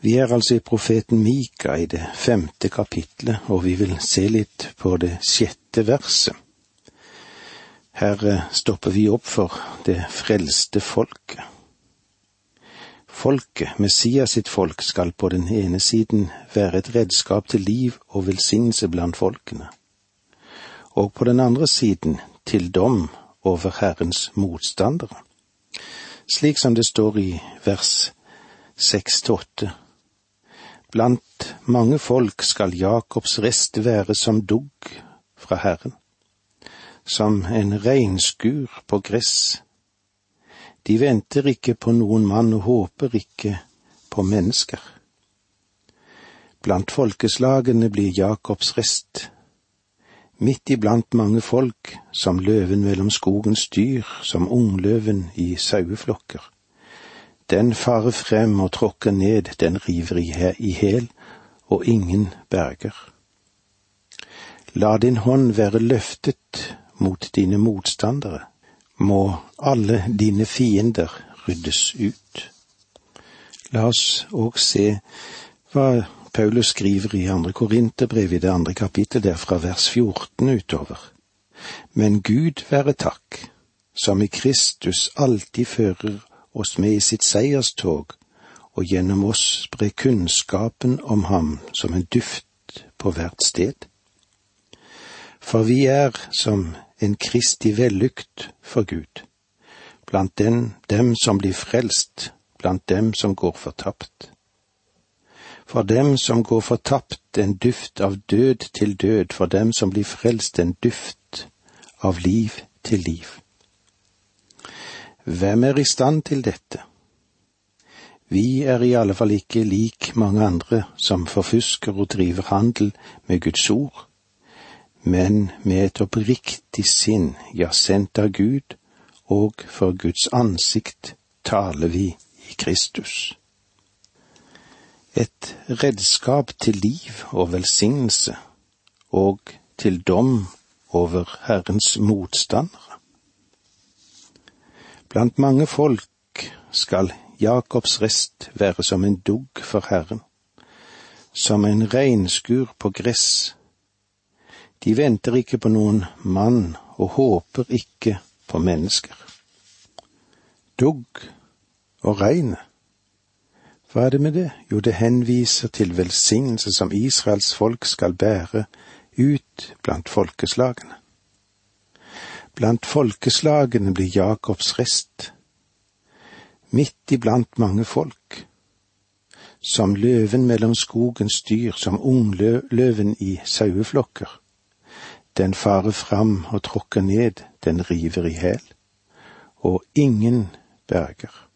Vi er altså i profeten Mika i det femte kapitlet, og vi vil se litt på det sjette verset. Her eh, stopper vi opp for det frelste folket. Folket, Messias sitt folk, skal på den ene siden være et redskap til liv og velsignelse blant folkene, og på den andre siden til dom over Herrens motstandere, slik som det står i vers seks til åtte Blant mange folk skal Jakobs rest være som dugg fra Herren, som en regnskur på gress. De venter ikke på noen mann og håper ikke på mennesker. Blant folkeslagene blir Jakobs rest, midt iblant mange folk, som løven mellom skogens dyr, som ungløven i saueflokker. Den farer frem og tråkker ned, den river i hæl, og ingen berger. La din hånd være løftet mot dine motstandere, må alle dine fiender ryddes ut. La oss òg se hva Paulus skriver i andre Korinterbrev i det andre kapittel, der fra vers 14 utover. Men Gud være takk, som i Kristus alltid fører oss med i sitt seierstog, og gjennom oss spre kunnskapen om ham som en duft på hvert sted. For vi er som en kristig vellykt for Gud, blant den, dem som blir frelst, blant dem som går fortapt. For dem som går fortapt en duft av død til død, for dem som blir frelst en duft av liv til liv. Hvem er i stand til dette? Vi er i alle fall ikke lik mange andre som forfusker og driver handel med Guds ord, men med et oppriktig sinn, ja, sendt av Gud, og for Guds ansikt taler vi i Kristus. Et redskap til liv og velsignelse, og til dom over Herrens motstandere. Blant mange folk skal Jakobs rest være som en dugg for Herren, som en regnskur på gress. De venter ikke på noen mann og håper ikke på mennesker. Dugg og regnet. Hva er det med det? Jo, det henviser til velsignelse som Israels folk skal bære ut blant folkeslagene. Blant folkeslagene blir Jakobs rest, midt iblant mange folk, som løven mellom skogens dyr, som ungløven i saueflokker. Den farer fram og tråkker ned, den river i hæl, og ingen berger.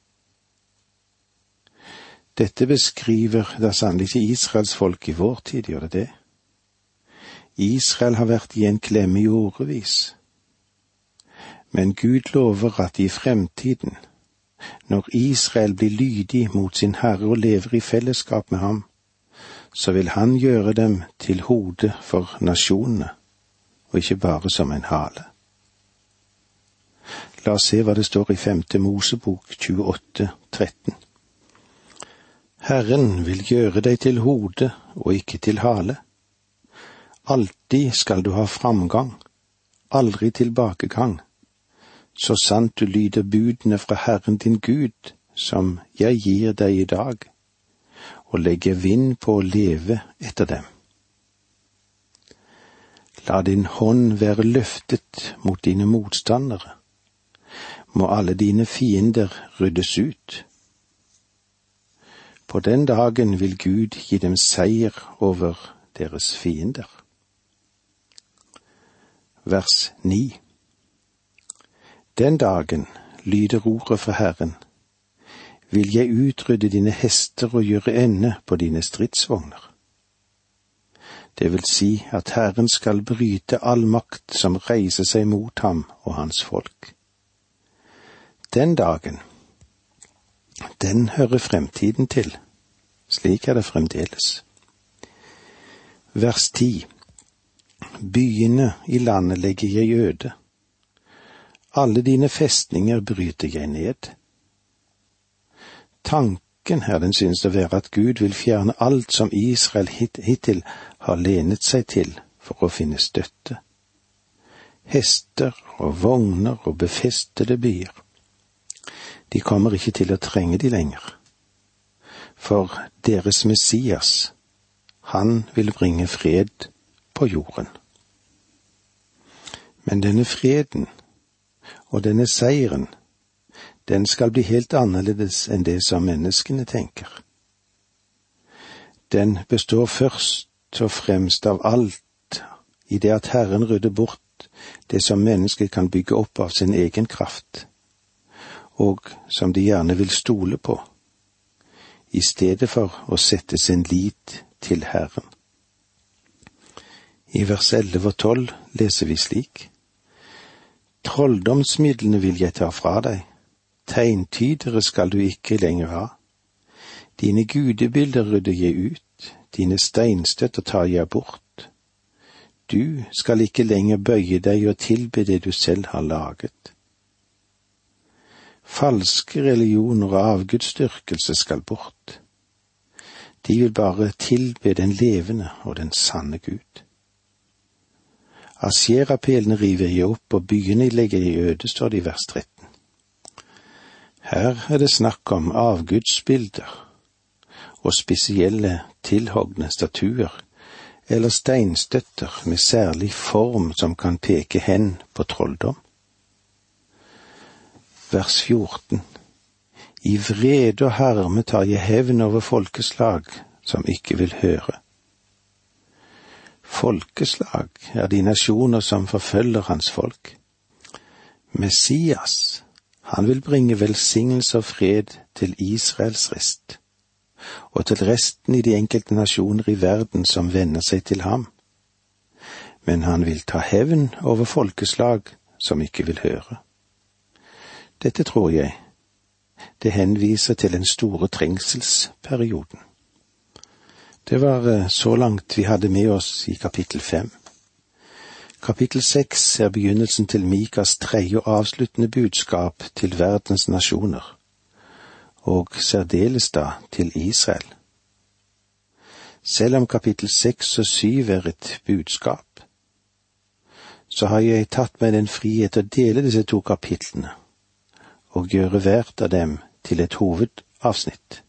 Dette beskriver da sannelig ikke Israels folk i vår tid, gjør det det? Israel har vært i en klemme i årevis men Gud lover at i fremtiden, når Israel blir lydig mot sin Herre og lever i fellesskap med ham, så vil han gjøre dem til hode for nasjonene, og ikke bare som en hale. La oss se hva det står i femte Mosebok 28, 13. Herren vil gjøre deg til hode og ikke til hale. Alltid skal du ha framgang, aldri tilbakegang så sant du lyder budene fra Herren din Gud, som jeg gir deg i dag, og legger vind på å leve etter dem. La din hånd være løftet mot dine motstandere. Må alle dine fiender ryddes ut. På den dagen vil Gud gi dem seier over deres fiender. Vers 9 den dagen, lyder ordet fra Herren, vil jeg utrydde dine hester og gjøre ende på dine stridsvogner. Det vil si at Herren skal bryte all makt som reiser seg mot ham og hans folk. Den dagen, den hører fremtiden til. Slik er det fremdeles. Vers ti. Byene i landet legger jeg øde alle dine festninger bryter jeg ned. tanken her den synes å være at Gud vil fjerne alt som Israel hittil har lenet seg til for å finne støtte. Hester og vogner og befestede byer. De kommer ikke til å trenge de lenger. For deres Messias, han vil bringe fred på jorden. Men denne freden og denne seieren, den skal bli helt annerledes enn det som menneskene tenker. Den består først og fremst av alt i det at Herren rydder bort det som mennesket kan bygge opp av sin egen kraft, og som de gjerne vil stole på, i stedet for å sette sin lit til Herren. I vers elleve og tolv leser vi slik. Trolldomsmidlene vil jeg ta fra deg, tegntydere skal du ikke lenger ha. Dine gudebilder rydder jeg ut, dine steinstøtter tar jeg bort. Du skal ikke lenger bøye deg og tilbe det du selv har laget. Falske religioner og avgudsdyrkelse skal bort. De vil bare tilbe den levende og den sanne Gud. Asjerapelene river jeg opp, og byene legger jeg øde, står det i vers 13. Her er det snakk om avgudsbilder og spesielle tilhogne statuer eller steinstøtter med særlig form som kan peke hen på trolldom. Vers 14 I vrede og harme tar jeg hevn over folkeslag som ikke vil høre. Folkeslag er de nasjoner som forfølger hans folk. Messias, han vil bringe velsignelse og fred til Israels rest, og til resten i de enkelte nasjoner i verden som venner seg til ham. Men han vil ta hevn over folkeslag som ikke vil høre. Dette tror jeg det henviser til den store trengselsperioden. Det var eh, så langt vi hadde med oss i kapittel fem. Kapittel seks er begynnelsen til Mikas tredje og avsluttende budskap til verdens nasjoner, og særdeles da til Israel. Selv om kapittel seks og syv er et budskap, så har jeg tatt meg den frihet å dele disse to kapitlene og gjøre hvert av dem til et hovedavsnitt.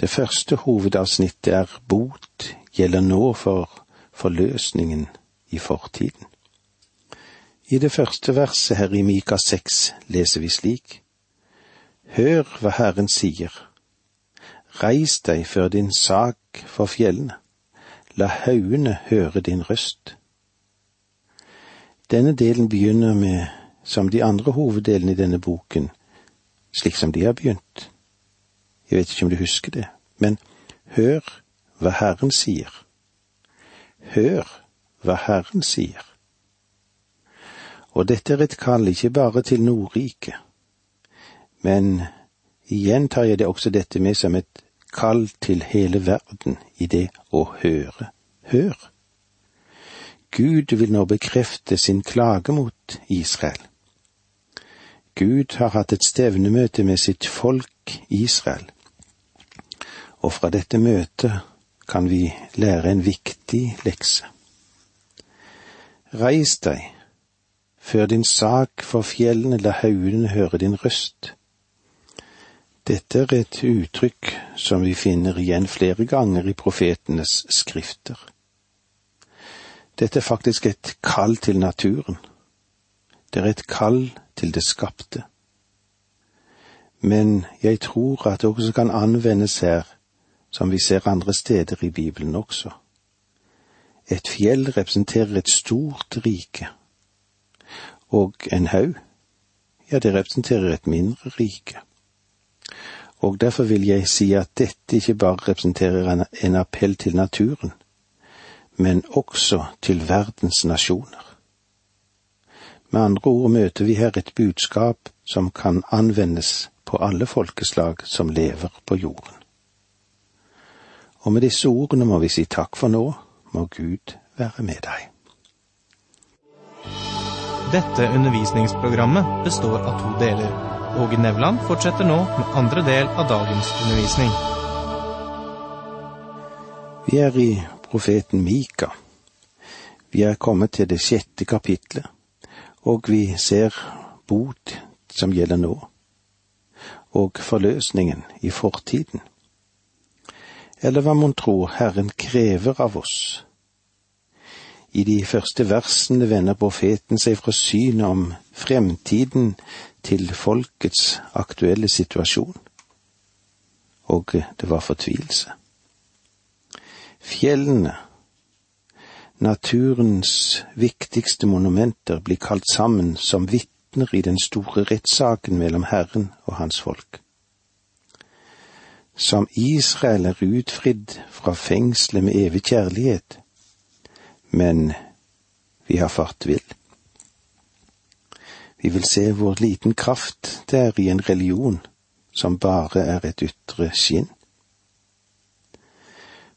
Det første hovedavsnittet er bot gjelder nå for forløsningen i fortiden. I det første verset her i Mika seks leser vi slik. Hør hva Herren sier. Reis deg før din sak for fjellene. La haugene høre din røst. Denne delen begynner med, som de andre hoveddelene i denne boken, slik som de har begynt. Jeg vet ikke om du husker det, men hør hva Herren sier. Hør hva Herren sier. Og dette er et kall ikke bare til Nordriket, men igjen tar jeg det også dette med som et kall til hele verden i det å høre. Hør! Gud vil nå bekrefte sin klage mot Israel. Gud har hatt et stevnemøte med sitt folk Israel, og fra dette møtet kan vi lære en viktig lekse. Reis deg, før din sak for fjellene, la haugene høre din røst. Dette er et uttrykk som vi finner igjen flere ganger i profetenes skrifter. Dette er faktisk et kall til naturen. Det er et kall til det skapte. Men jeg tror at det også kan anvendes her, som vi ser andre steder i Bibelen også. Et fjell representerer et stort rike, og en haug, ja, det representerer et mindre rike. Og derfor vil jeg si at dette ikke bare representerer en appell til naturen, men også til verdens nasjoner. Med andre ord møter vi her et budskap som kan anvendes på alle folkeslag som lever på jorden. Og med disse ordene må vi si takk for nå må Gud være med deg. Dette undervisningsprogrammet består av to deler. Åge Nevland fortsetter nå med andre del av dagens undervisning. Vi er i profeten Mika. Vi er kommet til det sjette kapitlet, og vi ser bot som gjelder nå, og forløsningen i fortiden. Eller hva mon tro Herren krever av oss? I de første versene vender profeten seg fra synet om fremtiden til folkets aktuelle situasjon, og det var fortvilelse. Fjellene, naturens viktigste monumenter, blir kalt sammen som vitner i den store rettssaken mellom Herren og hans folk. Som Israel er utfridd fra fengselet med evig kjærlighet, men vi har fart vill. Vi vil se hvor liten kraft det er i en religion som bare er et ytre skinn.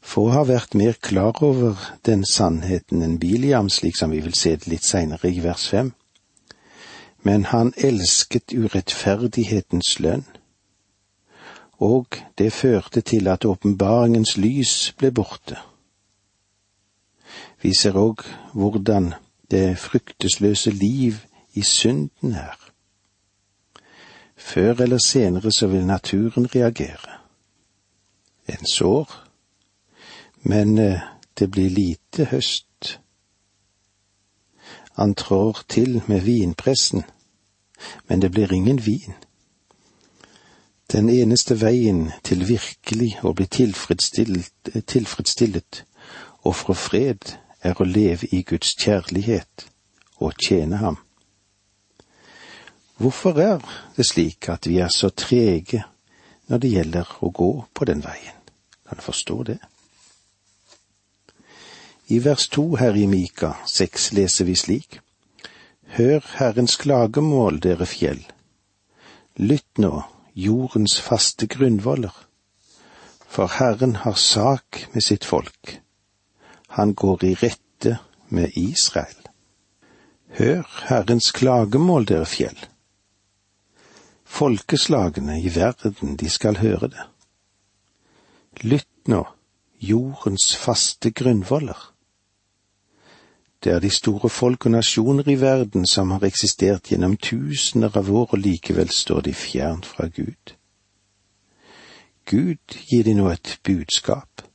Få har vært mer klar over den sannheten enn Biliam, slik som vi vil se det litt seinere i vers fem. Men han elsket urettferdighetens lønn, og det førte til at åpenbaringens lys ble borte. Vi ser òg hvordan det fryktesløse liv i synden er. Før eller senere så vil naturen reagere. En sår, men eh, det blir lite høst. Han trår til med vinpressen, men det blir ingen vin. Den eneste veien til virkelig å bli tilfredsstillet, tilfredsstillet og fra fred er å leve i Guds kjærlighet og tjene ham. Hvorfor er det slik at vi er så trege når det gjelder å gå på den veien? Kan du forstå det? I vers to her i Mika seks leser vi slik. Hør Herrens klagemål, dere fjell. Lytt nå, jordens faste grunnvoller. For Herren har sak med sitt folk han går i rette med Israel. Hør Herrens klagemål, dere fjell. Folkeslagene i verden, de skal høre det. Lytt nå, jordens faste grunnvoller. Det er de store folk og nasjoner i verden som har eksistert gjennom tusener av år, og likevel står de fjernt fra Gud. Gud gir de nå et budskap.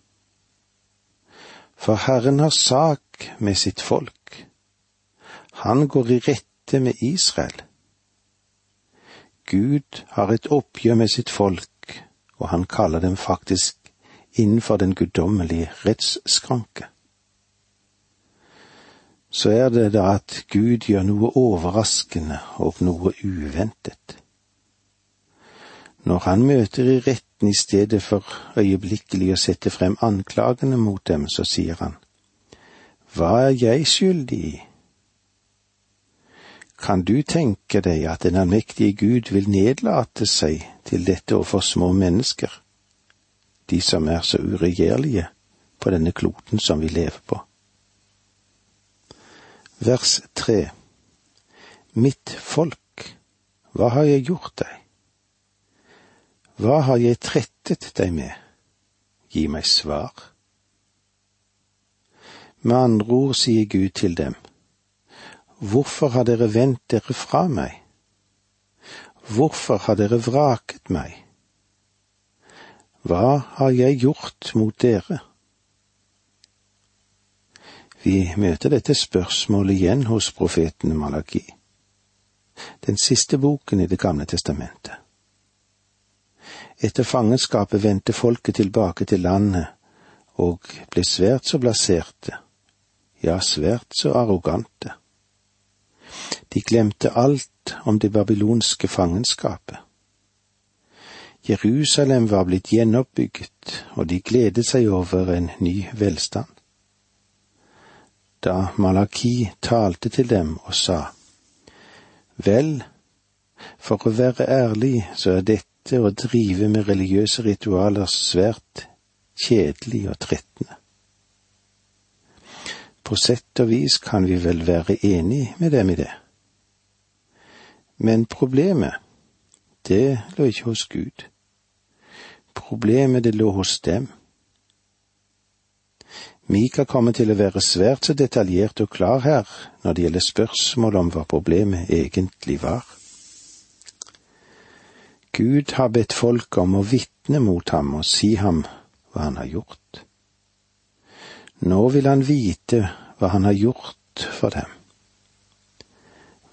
For Herren har sak med sitt folk. Han går i rette med Israel. Gud har et oppgjør med sitt folk, og han kaller dem faktisk innenfor den guddommelige rettsskranke. Så er det da at Gud gjør noe overraskende og noe uventet. Når han møter i retten i stedet for øyeblikkelig å sette frem anklagene mot dem, så sier han, Hva er jeg skyldig i? Kan du tenke deg at den allmektige Gud vil nedlate seg til dette overfor små mennesker, de som er så uregjerlige på denne kloden som vi lever på? Vers tre Mitt folk, hva har jeg gjort deg? Hva har jeg trettet deg med? Gi meg svar. Med andre ord sier Gud til dem, Hvorfor har dere vendt dere fra meg? Hvorfor har dere vraket meg? Hva har jeg gjort mot dere? Vi møter dette spørsmålet igjen hos profeten Malaki, den siste boken i Det gamle testamentet. Etter fangenskapet vendte folket tilbake til landet og ble svært så blaserte, ja, svært så arrogante. De glemte alt om det babylonske fangenskapet. Jerusalem var blitt gjenoppbygget, og de gledet seg over en ny velstand. Da Malaki talte til dem og sa, Vel, for å være ærlig så er dette å drive med religiøse ritualer svært kjedelig og trettende. På sett og vis kan vi vel være enig med dem i det. Men problemet, det lå ikke hos Gud. Problemet det lå hos dem. Mika kommer til å være svært så detaljert og klar her når det gjelder spørsmål om hva problemet egentlig var. Gud har bedt folk om å vitne mot ham og si ham hva han har gjort. Nå vil han vite hva han har gjort for dem.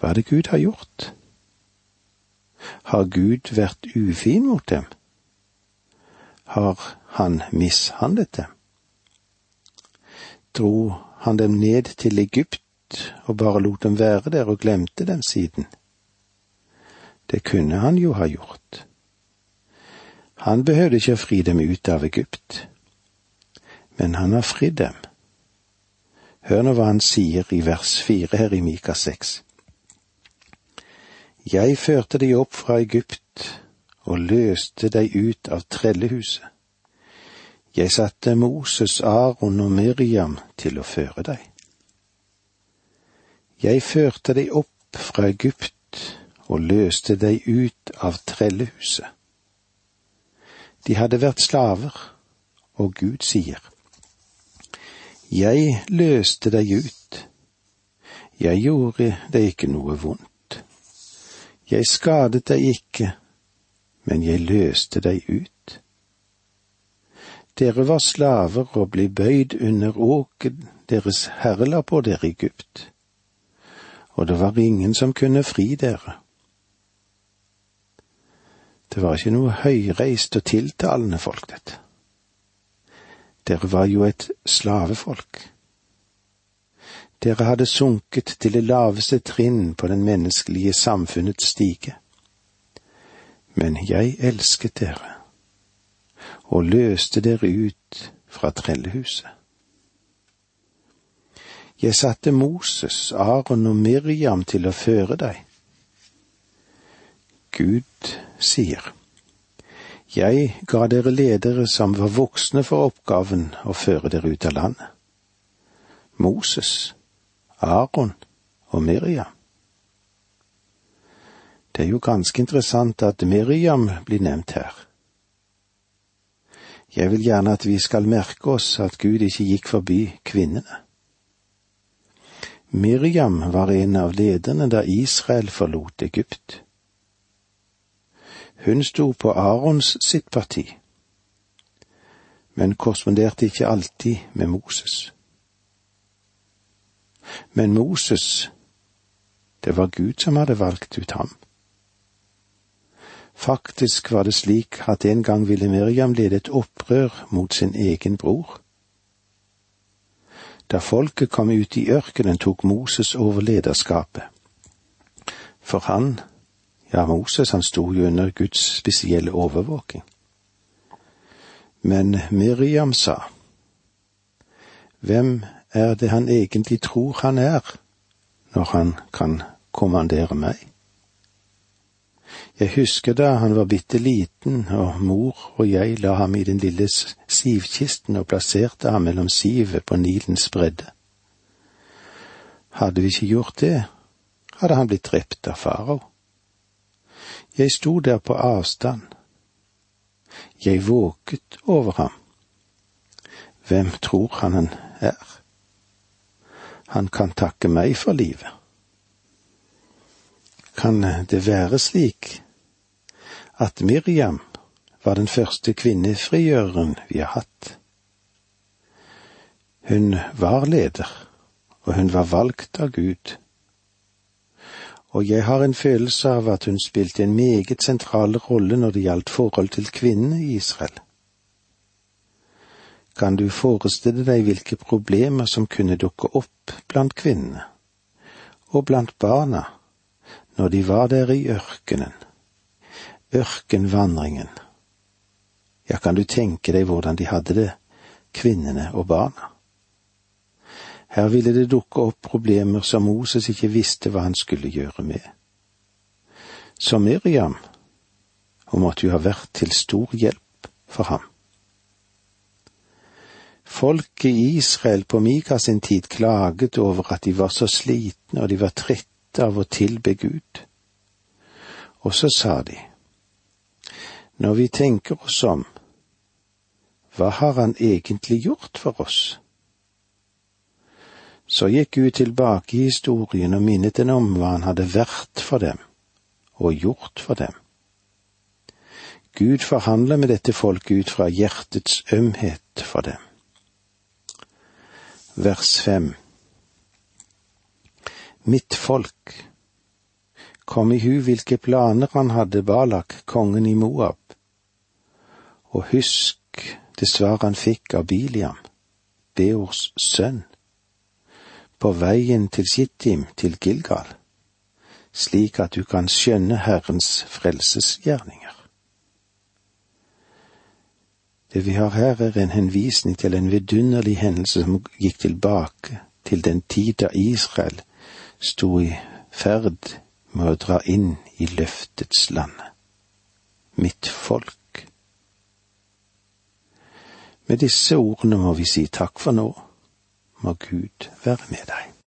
Hva er det Gud har gjort? Har Gud vært ufin mot dem? Har han mishandlet dem? Dro han dem ned til Egypt og bare lot dem være der og glemte dem siden? Det kunne han jo ha gjort. Han behøvde ikke å fri dem ut av Egypt, men han har fridd dem. Hør nå hva han sier i vers fire her i Mika seks. Jeg førte deg opp fra Egypt og løste deg ut av trellehuset. Jeg satte Moses, Aron og Miriam til å føre deg. Jeg førte deg opp fra Egypt og løste deg ut av trellehuset. De hadde vært slaver, og Gud sier, Jeg løste deg ut. Jeg gjorde deg ikke noe vondt. Jeg skadet deg ikke, men jeg løste deg ut. Dere var slaver og ble bøyd under åket deres herre la på dere Egypt, og det var ingen som kunne fri dere. Det var ikke noe høyreist og tiltalende folk, dette. Dere var jo et slavefolk. Dere hadde sunket til det laveste trinn på den menneskelige samfunnets stige. Men jeg elsket dere og løste dere ut fra trellehuset. Jeg satte Moses, Aron og Miriam til å føre deg. Gud sier, Jeg ga dere ledere som var voksne for oppgaven å føre dere ut av landet. Moses, Aron og Miriam. Det er jo ganske interessant at Miriam blir nevnt her. Jeg vil gjerne at vi skal merke oss at Gud ikke gikk forbi kvinnene. Miriam var en av lederne da Israel forlot Egypt. Hun sto på Arons sitt parti, men korresponderte ikke alltid med Moses. Men Moses, det var Gud som hadde valgt ut ham. Faktisk var det slik at en gang ville Miriam lede et opprør mot sin egen bror. Da folket kom ut i ørkenen, tok Moses over lederskapet. For han, ja, Moses, han sto jo under Guds spesielle overvåking. Men Miriam sa, Hvem er det han egentlig tror han er, når han kan kommandere meg? Jeg husker da han var bitte liten og mor og jeg la ham i den lille sivkisten og plasserte ham mellom sivet på Nilens bredde. Hadde vi ikke gjort det, hadde han blitt drept av farao. Jeg sto der på avstand. Jeg våket over ham. Hvem tror han han er? Han kan takke meg for livet. Kan det være slik at Miriam var den første kvinnefrigjøreren vi har hatt? Hun var leder, og hun var valgt av Gud. Og jeg har en følelse av at hun spilte en meget sentral rolle når det gjaldt forhold til kvinnene i Israel. Kan du forestille deg hvilke problemer som kunne dukke opp blant kvinnene, og blant barna, når de var der i ørkenen, ørkenvandringen. Ja, kan du tenke deg hvordan de hadde det, kvinnene og barna? Her ville det dukke opp problemer som Moses ikke visste hva han skulle gjøre med. Så Miriam, hun måtte jo ha vært til stor hjelp for ham. Folket i Israel på Mika sin tid klaget over at de var så slitne og de var trette av å tilbe Gud. Og så sa de, Når vi tenker oss om, hva har han egentlig gjort for oss? Så gikk Gud tilbake i historien og minnet dem om hva han hadde vært for dem og gjort for dem. Gud forhandler med dette folket ut fra hjertets ømhet for dem. Vers fem Mitt folk, kom i hu hvilke planer han hadde Balak, kongen i Moab, og husk det svar han fikk av Biliam, Beors sønn, på veien til Shittim til Gilgal, slik at du kan skjønne Herrens frelsesgjerninger. Det vi har her, er en henvisning til en vidunderlig hendelse som gikk tilbake til den tid da Israel sto i ferd med å dra inn i løftets land. Mitt folk. Med disse ordene må vi si takk for nå. Må Gud være med deg.